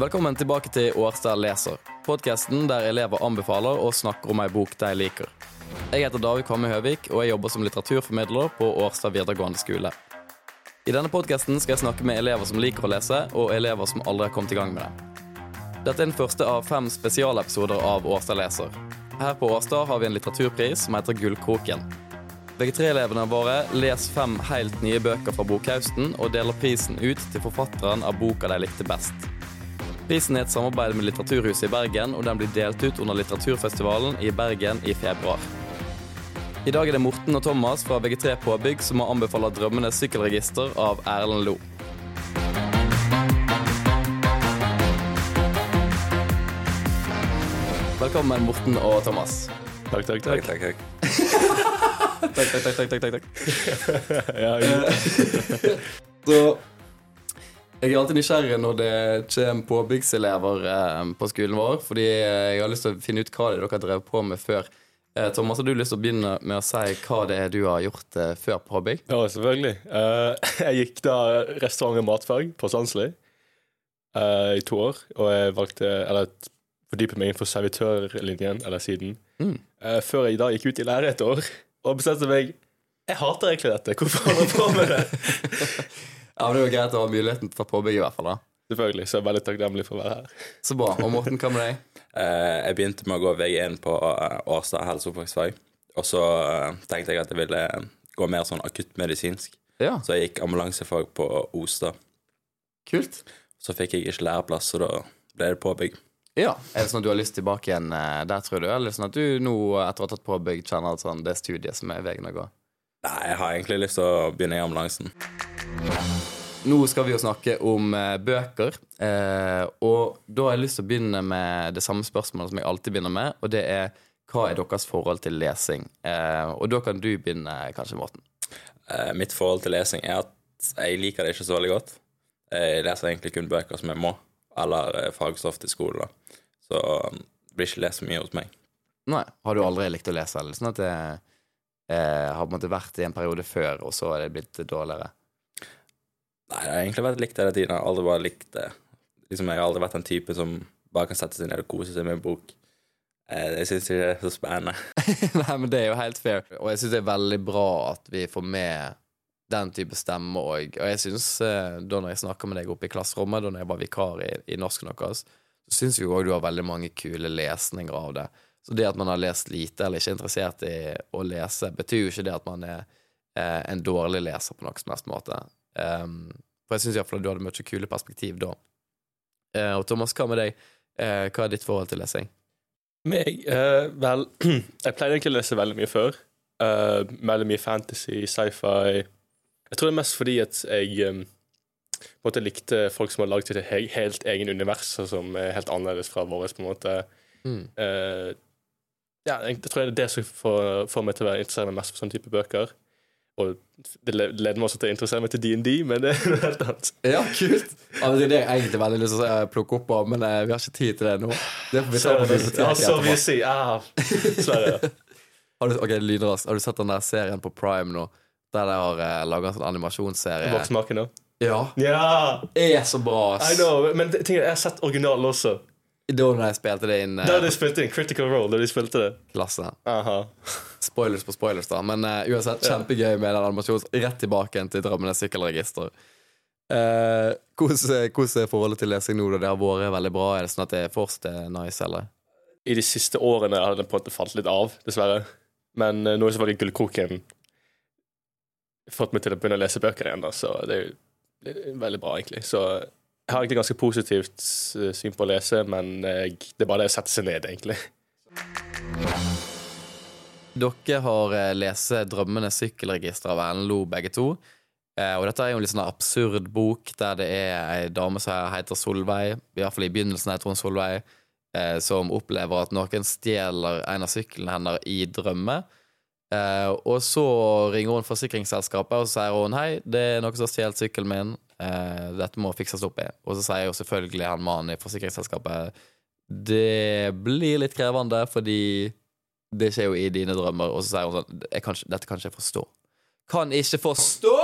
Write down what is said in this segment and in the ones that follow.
Velkommen tilbake til Årstad leser, podkasten der elever anbefaler og snakker om ei bok de liker. Jeg heter David Kvamme Høvik, og jeg jobber som litteraturformidler på Årstad videregående skole. I denne podkasten skal jeg snakke med elever som liker å lese, og elever som aldri har kommet i gang med det. Dette er den første av fem spesialepisoder av Årstad leser. Her på Årstad har vi en litteraturpris som heter Gullkroken. VG3-elevene våre leser fem helt nye bøker fra bokhausten og deler prisen ut til forfatteren av boka de likte best. Prisen er et samarbeid med Litteraturhuset i Bergen, og den blir delt ut under litteraturfestivalen i Bergen i februar. I dag er det Morten og Thomas fra VG3 Påbygg som har anbefalt 'Drømmenes sykkelregister' av Erlend Lo. Velkommen, Morten og Thomas. Takk, takk, Takk, takk. takk, takk. Takk, takk, takk. takk, takk, ja. Så jeg er alltid nysgjerrig når det kommer påbyggselever eh, på skolen vår, fordi eh, jeg har lyst til å finne ut hva det er dere har drevet på med før. Eh, Thomas, har du lyst til å begynne med å si hva det er du har gjort før påbygg? ja selvfølgelig. Jeg gikk da restaurant- og matfag på Sandsli i to år, og jeg valgte eller fordypet meg innenfor servitørlinjen, eller siden, Mm. Før jeg da gikk ut i lære et år og bestemte meg jeg hater egentlig dette. Hvorfor holder jeg på med det? Ja, men Det er greit å ha muligheten til å ta påbygg, i hvert fall. da. Selvfølgelig, så jeg er veldig takknemlig for å være her. Så bra. Og Morten, hva med deg? Eh, jeg begynte med å gå VG1 på eh, Årstad helse- og oppvekstfag. Og så eh, tenkte jeg at jeg ville gå mer sånn akuttmedisinsk. Ja, Så jeg gikk ambulansefag på Ostad. kult. Så fikk jeg ikke læreplass, så da ble det påbygg. Ja, Er det sånn at du har lyst tilbake igjen der, tror du? Eller sånn at du nå, etter å ha tatt påbygg, kjenner at sånn, det er studiet som er veien å gå? Nei, jeg har egentlig lyst til å begynne i ambulansen. Nå skal vi jo snakke om eh, bøker, eh, og da har jeg lyst til å begynne med det samme spørsmålet som jeg alltid begynner med, og det er hva er deres forhold til lesing? Eh, og da kan du begynne, kanskje, Morten. Eh, mitt forhold til lesing er at jeg liker det ikke så veldig godt. Jeg leser egentlig kun bøker som jeg må, eller eh, fagstoff til skolen. da. Så um, det blir ikke lest så mye hos meg. Nei, Har du aldri likt å lese? Eller sånn at det eh, har på en måte vært i en periode før, og så er det blitt dårligere? Nei, jeg har egentlig vært likt hele tiden. Jeg har aldri bare likt det. Liksom, jeg har aldri vært den type som bare kan sette seg ned og kose seg med en bok. Eh, Jeg syns ikke det er så spennende. Nei, men det er jo helt fair. Og jeg syns det er veldig bra at vi får med den type stemme òg. Og jeg syns, eh, da når jeg snakker med deg oppe i klasserommet, da når jeg var vikar i, i norsken deres, så syns jeg òg du har veldig mange kule lesninger av det. Så det at man har lest lite eller ikke er interessert i å lese, betyr jo ikke det at man er eh, en dårlig leser på noen som helst måte. Um, for jeg syns iallfall du hadde mye kule perspektiv da. Uh, og Thomas, hva med deg? Uh, hva er ditt forhold til lesing? Meg? Uh, vel, jeg pleide egentlig å lese veldig mye før. Veldig mye fantasy, sci-fi. Jeg tror det er mest fordi at jeg um, på en måte likte folk som har laget et helt egen univers, som er helt annerledes fra vårt. på en måte. Mm. Ja, jeg, jeg tror det er det som får, får meg til å være interessert meg mest for sånne type bøker. Og det leder meg også til å interessere meg til DND, men det er noe helt annet. Ja, kult. Altså, det er egentlig veldig lyst til å eh, plukke opp av, men eh, vi har ikke tid til det nå. Det får vi ta på biblioteket etterpå. si. Ah. Har du, ok, lynraskt. Har du sett den der serien på Prime nå? Der de har uh, laga en sånn animasjonsserie. Voksmaken òg? Ja. Ja! Er så bra, I know, men ting jeg har sett originalen også. Da de spilte det inn Da uh, de spilte inn Critical Role, da de spilte det. klasse. Aha. Spoilers på spoilers, da. Men uh, uansett, kjempegøy med den animasjonen. Rett tilbake til Drømmenes sykkelregister. Eh, hvordan hvordan er forholdet til lesing nå? da? Det har vært veldig bra. Er det sånn at det fortsatt er nice, eller? I de siste årene har den på en måte falt litt av, dessverre. Men uh, nå er selvfølgelig Gullkroken fått meg til å begynne å lese bøker igjen, da, så det er jo veldig bra, egentlig. Så jeg har egentlig ganske positivt eh, syn på å lese, men det er bare det å sette seg ned, egentlig. Dere har eh, lest 'Drømmenes sykkelregister' av Erlend Lo, begge to. Eh, og dette er jo en litt sånn absurd bok der det er ei dame som heter Solveig, i hvert fall i begynnelsen heter hun Solveig, eh, som opplever at noen stjeler en av syklene hennes i drømme. Eh, og så ringer hun forsikringsselskapet og så sier hun hei, det er noen som har stjålet sykkelen min. Eh, dette må fikses opp i. Og så sier jo selvfølgelig han mannen i forsikringsselskapet det blir litt krevende fordi det skjer jo i dine drømmer. Og så sier hun sånn kan, Dette kan ikke jeg forstå. Kan ikke forstå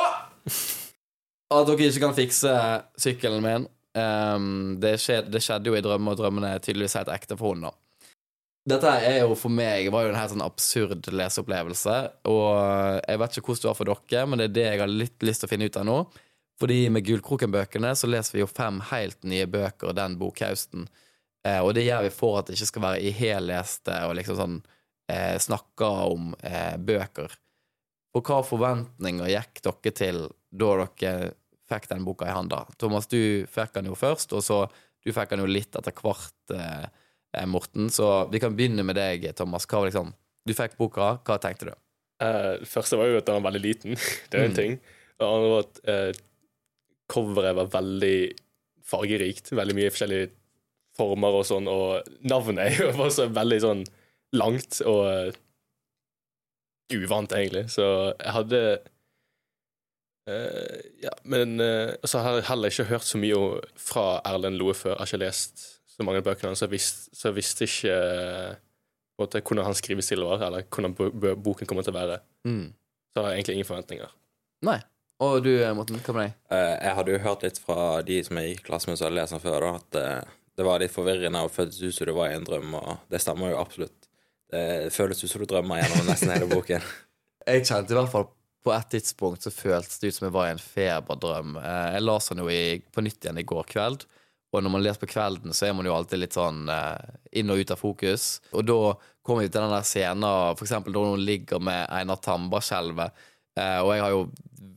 at dere ikke kan fikse sykkelen min. Um, det, skjedde, det skjedde jo i drømmer, og drømmene er tydeligvis helt ekte for henne, da. Dette er jo for meg var jo en helt sånn absurd leseopplevelse. Og jeg vet ikke hvordan det var for dere, men det er det jeg har litt lyst til å finne ut av nå. Fordi med Gullkroken-bøkene så leser vi jo fem helt nye bøker den bokhausten. Eh, og det gjør vi for at det ikke skal være ihelleste og liksom sånn eh, snakke om eh, bøker. Og hva forventninger gikk dere til da dere fikk den boka i handa? Thomas, du fikk den jo først, og så du fikk den jo litt etter hvert. Eh, Morten. Så vi kan begynne med deg, Thomas. Hva var liksom, du fikk boka, hva tenkte du? Uh, første var jo at den var veldig liten. Det er en mm. ting. Det andre var at uh, coveret var veldig fargerikt. Veldig mye forskjellige former og sånn, og navnet var så veldig sånn langt og uh, uvant, egentlig. Så jeg hadde uh, Ja, men så har jeg heller ikke hørt så mye fra Erlend Loe før. Jeg har ikke lest så mange bøkene, så, visste så visste ikke måte, hvordan hans skrivestil var, eller hvordan boken kommer til å være. Mm. Så har jeg egentlig ingen forventninger. Nei. Og du, Morten, hva med deg? Uh, jeg hadde jo hørt litt fra de som jeg gikk i klasse med som hadde lest den før, da, at uh, det var litt forvirrende og føltes ut som det var i en drøm, og det stemmer jo absolutt. Det føles ut som du drømmer gjennom nesten hele boken. jeg kjente i hvert fall på et tidspunkt så føltes det ut som jeg var i en feberdrøm. Uh, jeg leste den jo i, på nytt igjen i går kveld. Og når man leser på kvelden, så er man jo alltid litt sånn eh, inn og ut av fokus. Og da kommer vi til den der scenen eksempel da hun ligger med Einar Tambarskjelvet. Eh, og jeg har jo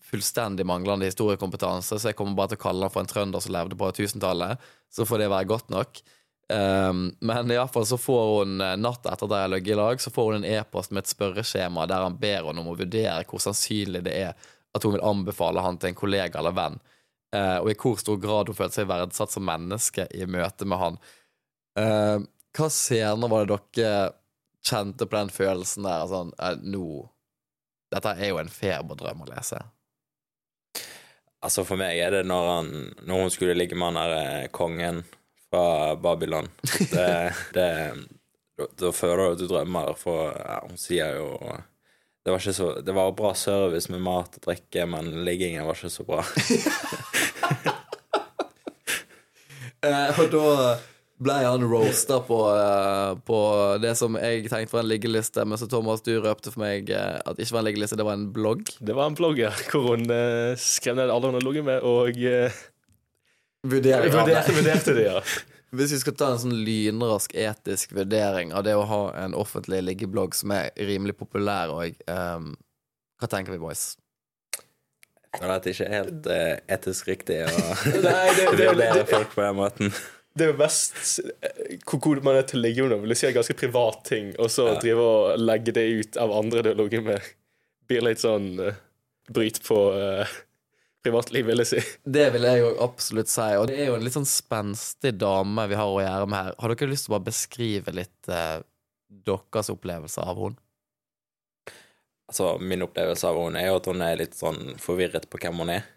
fullstendig manglende historiekompetanse, så jeg kommer bare til å kalle han for en trønder som levde på 1000-tallet. Så får det være godt nok. Um, men iallfall så får hun natta natt etter at de har ligget i lag, så får hun en e-post med et spørreskjema der han ber henne om å vurdere hvor sannsynlig det er at hun vil anbefale han til en kollega eller venn. Uh, og i hvor stor grad hun følte seg verdsatt som menneske i møte med han. Uh, hva scener var det dere kjente på den følelsen der? Sånn, uh, nå Dette er jo en feberdrøm å lese. Altså, for meg er det når, han, når hun skulle ligge med han derre kongen fra Babylon. Det, det, da føler du at du drømmer, for ja, hun sier jo det var, så, det var, bra service med mat og drikke, men liggingen var ikke så bra. eh, og da ble han roasta på, eh, på, det som jeg tenkte var en liggeliste, men så Thomas, du røpte for meg eh, at det ikke var en liggeliste, det var en blogg. Det var en blogg, ja, hvor hun skrev ned alle hun hadde ligget med, og Vurderte, vurderte, vurderte det, ja. Hvis vi skal ta en sånn lynrask etisk vurdering av det å ha en offentlig liggeblogg som er rimelig populær òg, um, Hva tenker vi, boys? Jeg føler at det ikke er helt uh, etisk riktig å vurdere folk på den måten. Det er jo best eh, hvor god man er til å ligge med noen. Vil si en ganske privat ting, og så ja. drive og legge det ut av andre du har ligget med. Blir litt sånn uh, bryt på uh, privatliv, vil jeg si. Det vil jeg jo absolutt si. Og det er jo en litt sånn spenstig dame vi har å gjøre med her. Har dere lyst til å bare beskrive litt uh, deres opplevelse av henne? Altså, min opplevelse av henne er jo at hun er litt sånn forvirret på hvem hun er.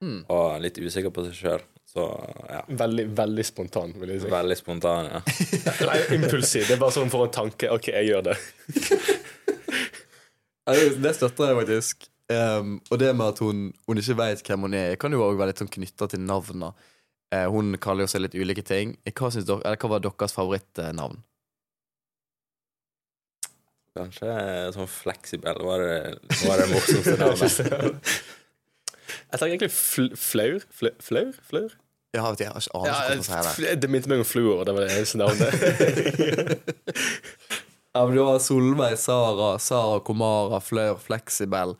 Mm. Og litt usikker på seg sjøl. Så ja. Veldig, veldig spontan, vil jeg si. Veldig spontan, ja. Nei, impulsiv. Det er bare sånn for en tanke. OK, jeg gjør det. det støtter jeg faktisk. Um, og det med at hun, hun ikke vet hvem hun er, kan jo også være litt sånn knytta til navna. Uh, hun kaller jo seg litt ulike ting. Hva, dere, eller, hva var deres favorittnavn? Kanskje sånn fleksibel var det, var det morsomste navnet. jeg tenker egentlig fl flaur. Flaur? Flaur? Ja, vet jeg, jeg aner ikke hvordan man sier det. Det minte meg om fluor. Det var det eneste navnet. ja, men du har Solveig, Sara, Sara Komara, Flør, Fleksibel.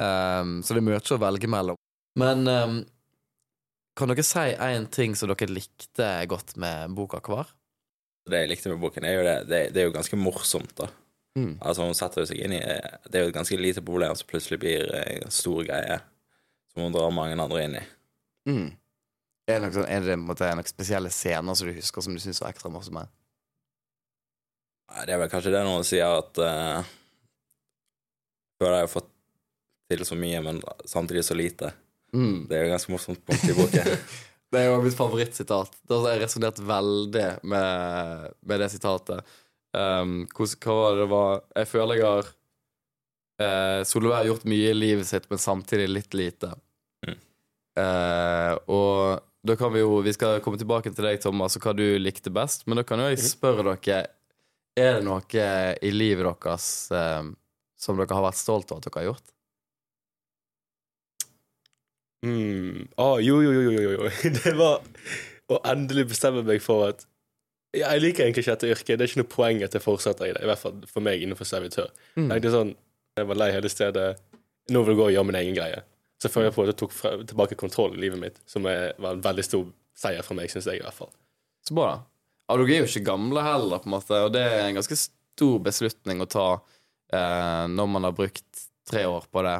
Um, så det er mye å velge mellom. Men um, kan dere si én ting som dere likte godt med boka hver? Det jeg likte med boken, er jo det, det, det er jo ganske morsomt, da. Mm. Altså Hun setter seg inn i Det er jo et ganske lite problem som plutselig blir en stor greie, som hun drar mange andre inn i. Mm. Er, det noen, er det måte, noen spesielle scener som du husker som du syns var ekstra morsomme? Det er vel kanskje det noen sier at uh, Før jeg har fått til så mye, men samtidig så lite. Mm. Det er jo ganske morsomt punkt i boken. det er jo mitt favorittsitat. Det har jeg resonnert veldig med, med, det sitatet. Um, hva var det det var Jeg føler jeg har uh, Solveig har gjort mye i livet sitt, men samtidig litt lite. Mm. Uh, og da kan vi jo Vi skal komme tilbake til deg, Thomas, og hva du likte best. Men da kan jo jeg spørre dere Er det noe i livet deres eh, som dere har vært stolt av at dere har gjort? Mm. Ah, jo, jo, jo, jo, jo. Det var å endelig bestemme meg for at Jeg liker egentlig ikke dette yrket. Det er ikke noe poeng at jeg fortsetter i det. I hvert fall for meg innenfor servitør. Mm. Jeg sånn, jeg var lei hele stedet. Nå vil jeg gå og gjøre min egen greie. Så føler jeg på at jeg tok fra, tilbake kontroll i livet mitt, som er, var en veldig stor seier for meg, syns jeg i hvert fall. Så bra. Ja, dere er jo ikke gamle heller, på en måte, og det er en ganske stor beslutning å ta eh, når man har brukt tre år på det.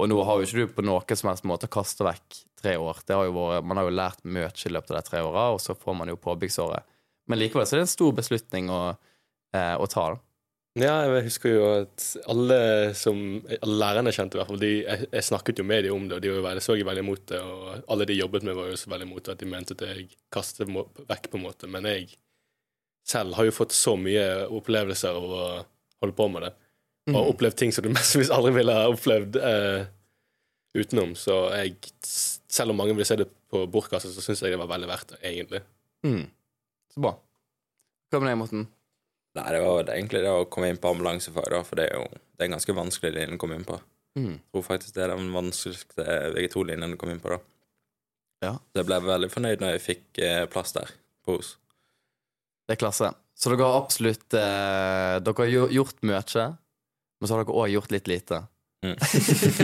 Og nå har jo ikke du på noen som helst måte kasta vekk tre år. Det har vært, man har jo lært mye i løpet av de tre åra, og så får man jo påbyggsåret. Men likevel så er det en stor beslutning å, eh, å ta. da. Ja, jeg husker jo at alle som alle lærerne kjente, i hvert fall, de, jeg, jeg snakket jo med dem om det, og de var veldig, så veldig imot det. Og alle de jobbet med, var jo så veldig imot det, at de mente at jeg kastet vekk, på en måte. Men jeg selv har jo fått så mye opplevelser av å holde på med det. Og Mm. opplevd ting som du mestvis aldri ville ha opplevd eh, utenom. Så jeg, selv om mange vil se det på bortkastet, så syns jeg det var veldig verdt det, egentlig. Mm. Så bra. Hva med deg, Morten? Nei, det var egentlig det å komme inn på ambulansefag, da, for det er jo det er en ganske vanskelig linje å komme inn på. Mm. Jeg tror faktisk det er den vanskeligste VG2-linjen du kom inn på, da. Ja. Så jeg ble veldig fornøyd når jeg fikk eh, plass der på hos. Det er klasse. Så dere har absolutt eh, Dere har gjort mye, men så har dere òg gjort litt lite. Mm.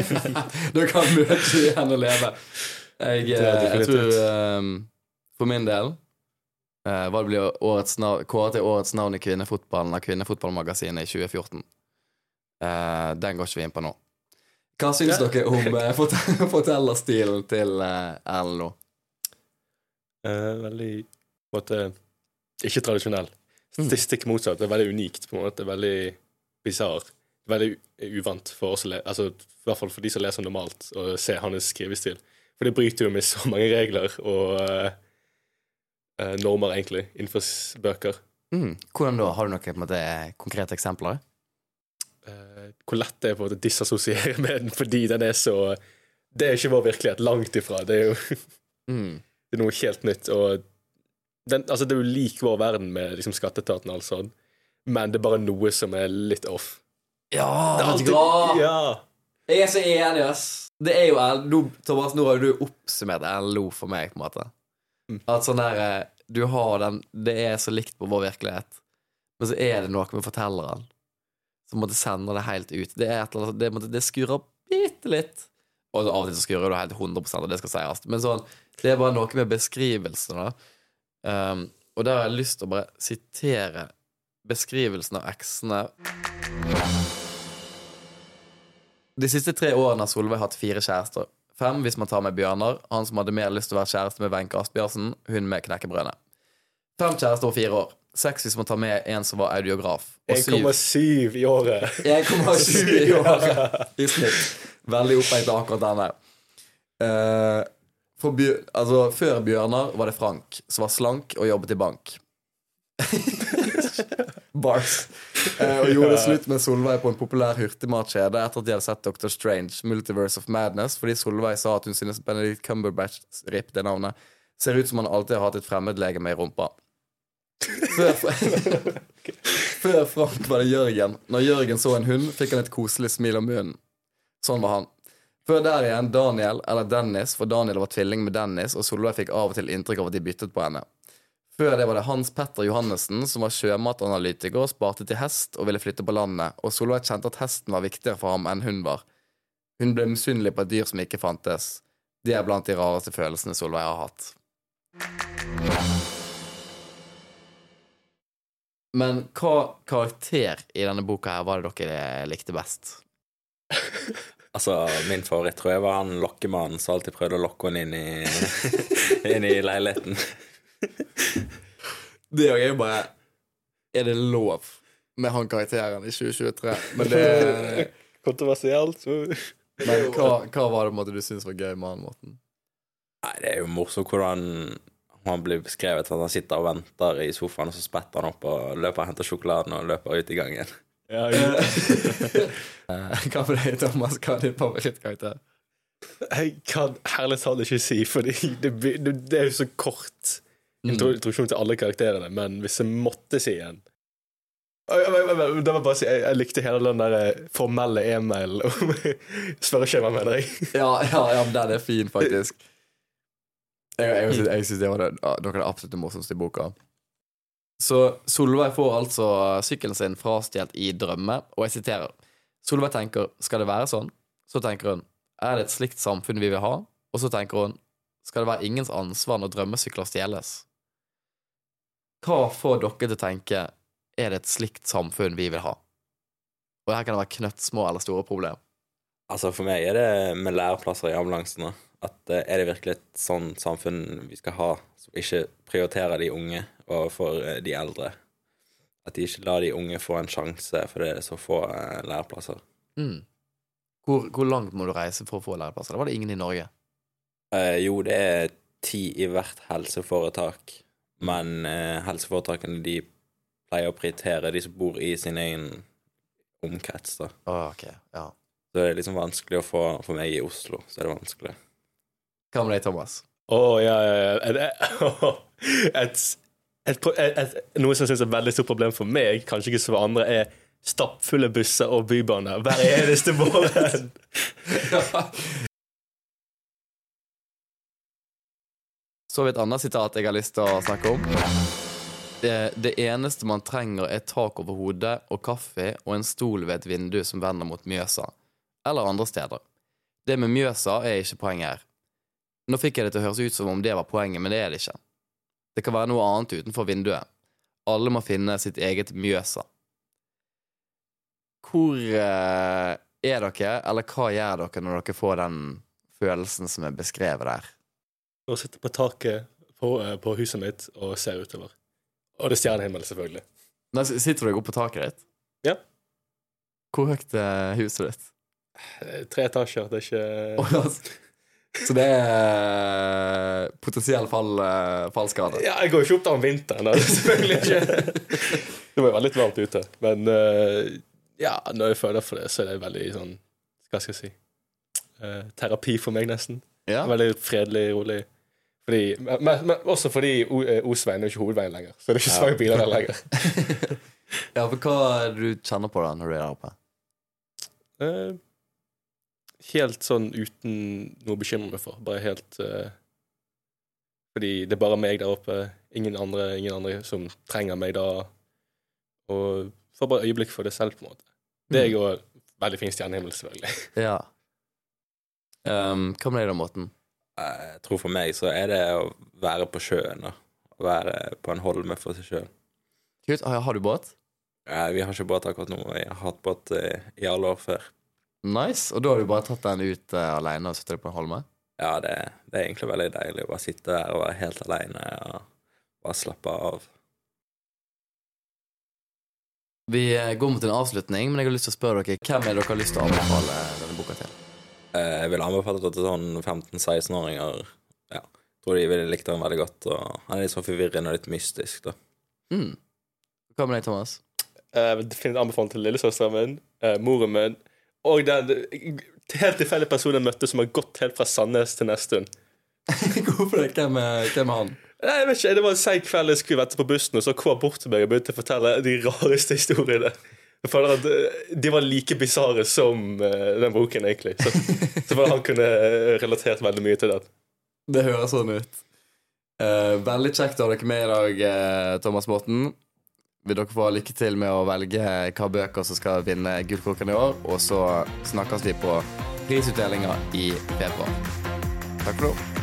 dere har mye igjen å leve. Jeg, eh, jeg tror eh, for min del eh, hva det blir årets kåret til årets navn i kvinnefotballen av Kvinnefotballmagasinet i 2014. Uh, den går ikke vi inn på nå. Hva syns Ja. dere om eh, fortell- fortellerstilen til eh, Erlend nå? Eh, veldig på en måte ikke tradisjonell. Stikk motsatt. Det er veldig unikt. på en måte Veldig bisarr. Veldig uvant for oss, altså, i hvert fall for de som leser normalt, å se hans skrivestil. For det bryter jo med så mange regler og eh, normer, egentlig, innenfor bøker. Mm. Hvordan da? Har du noen måte, konkrete eksempler? Eh, hvor lett det er på å disassosiere med den fordi den er så Det er ikke vår virkelighet. Langt ifra. Det er jo Mm. det er noe helt nytt. Og den, altså, det er jo lik vår verden med liksom, skatteetaten og alt sånt, men det er bare noe som er litt off. Ja, Det er alltid-? Ja. Jeg er så enig, ass. Det er jo nå, Thomas, nå har jo du oppsummert LO for meg, på en måte. Mm. At sånn der eh, Du har den Det er så likt på vår virkelighet, men så er det noe med fortelleren som måtte sende det helt ut. Det er et eller annet Det, det skurrer bitte litt. Og av og til så skurrer det helt 100 og det skal sies. Men sånn Det er bare noe med beskrivelsene, da. Um, og der har jeg lyst til å bare sitere beskrivelsen av eksene De siste tre årene har Solveig hatt fire kjærester. Fem hvis man tar med Bjørnar, han som hadde mer lyst til å være kjæreste med Wenche Asbjørnsen, hun med knekkebrødene. Fem kjærester og fire år. Seks hvis man tar med en som var audiograf. Og syv 1,7 i året. 1,7 i året i snitt. Veldig opphengt akkurat denne. Uh, for Bjør, altså, før Bjørnar var det Frank, som var slank og jobbet i bank. Bars. Eh, og gjorde slutt med Solveig på en populær hurtigmatkjede etter at de hadde sett Dr. Strange, Multiverse of Madness, fordi Solveig sa at hun synes Benedict Cumberbatch, rip det navnet, ser ut som han alltid har hatt et fremmedlegeme i rumpa. Før, før Frank var det Jørgen. Når Jørgen så en hund, fikk han et koselig smil om munnen. Sånn var han. Før der igjen Daniel, eller Dennis, for Daniel var tvilling med Dennis, og Solveig fikk av og til inntrykk av at de byttet på henne. Før det var det Hans Petter Johannessen, som var sjømatanalytiker og sparte til hest og ville flytte på landet, og Solveig kjente at hesten var viktigere for ham enn hun var. Hun ble misunnelig på et dyr som ikke fantes. Det er blant de rareste følelsene Solveig har hatt. Men hva karakter i denne boka her var det dere likte best? Altså, min favoritt tror jeg var han lokkemannen som alltid prøvde å lokke henne inn i, inn i leiligheten. Det er jo bare Er det lov med han karakteren i 2023? Men, det, Kontroversielt. Så. men hva, hva var det måte, du syntes var gøy med han, Morten? Nei, det er jo morsomt hvordan han blir beskrevet at han sitter og venter i sofaen, og så spetter han opp og løper og henter sjokoladen og løper ut i gangen. Ja, ja. Eh, Hva med deg, Thomas? Hva er din favorittkarakter? Jeg kan herlig talt ikke si, fordi det, det, det er jo så kort introduksjon til alle karakterene, men hvis jeg måtte si en det var bare si, jeg, jeg likte hele den der eh, formelle e-mailen om spørreskjema, mener jeg. Ja, ja, ja, men den er fin, faktisk. Jeg, jeg, jeg, jeg syns det var det, noe av det absolutt morsomste i boka. Så Solveig får altså sykkelen sin frastjålet i drømme, og jeg siterer. Solveig tenker 'skal det være sånn'? Så tenker hun 'er det et slikt samfunn vi vil ha'? Og så tenker hun 'skal det være ingens ansvar når drømmesykler stjeles'? Hva får dere til å tenke 'er det et slikt samfunn vi vil ha'? Og her kan det være knøttsmå eller store problem. Altså For meg er det med læreplasser i ambulansen. At eh, Er det virkelig et sånt samfunn vi skal ha, som ikke prioriterer de unge overfor eh, de eldre? At de ikke lar de unge få en sjanse fordi det er så få eh, læreplasser. Mm. Hvor, hvor langt må du reise for å få læreplasser? Da var det ingen i Norge. Eh, jo, det er ti i hvert helseforetak, men eh, helseforetakene de pleier å prioritere de som bor i sin egen omkrets, da. Å, ok, ja. Så det er liksom vanskelig å få For meg i Oslo, så er det vanskelig. Hva med deg, Thomas? Å, ja, ja, ja. Er Et, et, et, et, noe som jeg syns er et veldig stort problem for meg, kanskje ikke så for andre, er stappfulle busser og bybaner hver eneste morgen. Så har vi et annet sitat jeg har lyst til å snakke om. Det, det eneste man trenger, er tak over hodet og kaffe og en stol ved et vindu som vender mot Mjøsa, eller andre steder. Det med Mjøsa er ikke poenget her. Nå fikk jeg det til å høres ut som om det var poenget, men det er det ikke. Det kan være noe annet utenfor vinduet. Alle må finne sitt eget Mjøsa. Hvor eh, er dere, eller hva gjør dere når dere får den følelsen som er beskrevet der? Og sitter på taket på, eh, på huset mitt og ser utover. Og det er stjernehimmel, selvfølgelig. Da Sitter du deg oppe på taket ditt? Ja. Hvor høyt er huset ditt? Eh, Tre etasjer, det er ikke Så det er potensiell fall, eh, fallskade? Ja, jeg går jo ikke opp der om vinteren, da. Selvfølgelig ikke. Det må jo være litt varmt ute. Men ja, når jeg føler for det, så er det veldig sånn Hva skal jeg si Terapi for meg, nesten. Ja. Veldig fredelig, rolig. Fordi, men, men også fordi eh, Osveien er ikke hovedveien lenger. Så det er ikke så mange biler der lenger. ja, for hva er det du kjenner på da når du er der oppe? Eh, helt sånn uten noe å bekymre meg for. Bare helt eh, Fordi det er bare meg der oppe. Ingen andre, ingen andre som trenger meg da. Og får bare øyeblikk for det selv, på en måte. Det er jo veldig fin stjernehimmel, selvfølgelig. Ja. Um, hva med deg da, Morten? Eh, Jeg tror for meg så er det å være på sjøen, da. Å være på en holme for seg sjøl. Kult. Har, har du båt? Vi har ikke båt akkurat nå, jeg har hatt båt eh, i alle år før. Nice. Og da har du bare tatt den ut uh, aleine og satt deg på en holme? Ja, det, det er egentlig veldig deilig å bare sitte der og være helt aleine og bare slappe av. Vi eh, går mot en avslutning, men jeg har lyst til å spørre dere hvem er dere har lyst til å anbefale denne boka til? Eh, Jeg vil anbefale det til sånn 15-16-åringer. Ja, tror de ville likt den veldig godt. Og han er litt sånn forvirrende og litt mystisk, da. Mm. Hva med deg, Thomas? Vil definitivt anbefale til lillesøsteren min, uh, moren min og den helt tilfeldige personen jeg møtte som har gått helt fra Sandnes til Nesttun. Hvorfor det? Hvem er, hvem er han? Nei, jeg vet ikke, Det var en seig kveld jeg skulle vente på bussen, og så kom han bort til meg og begynte å fortelle de rareste historiene. Jeg føler at eh, De var like bisarre som eh, den boken, egentlig. Så, så bare han kunne eh, relatert veldig mye til den. Det høres sånn ut. Uh, veldig kjekt å ha dere med i dag, Thomas Morten. Vil dere få lykke til med å velge hva bøker som skal vinne Gullkorken i år. Og så snakkes vi på prisutdelinga i februar. Takk for nå.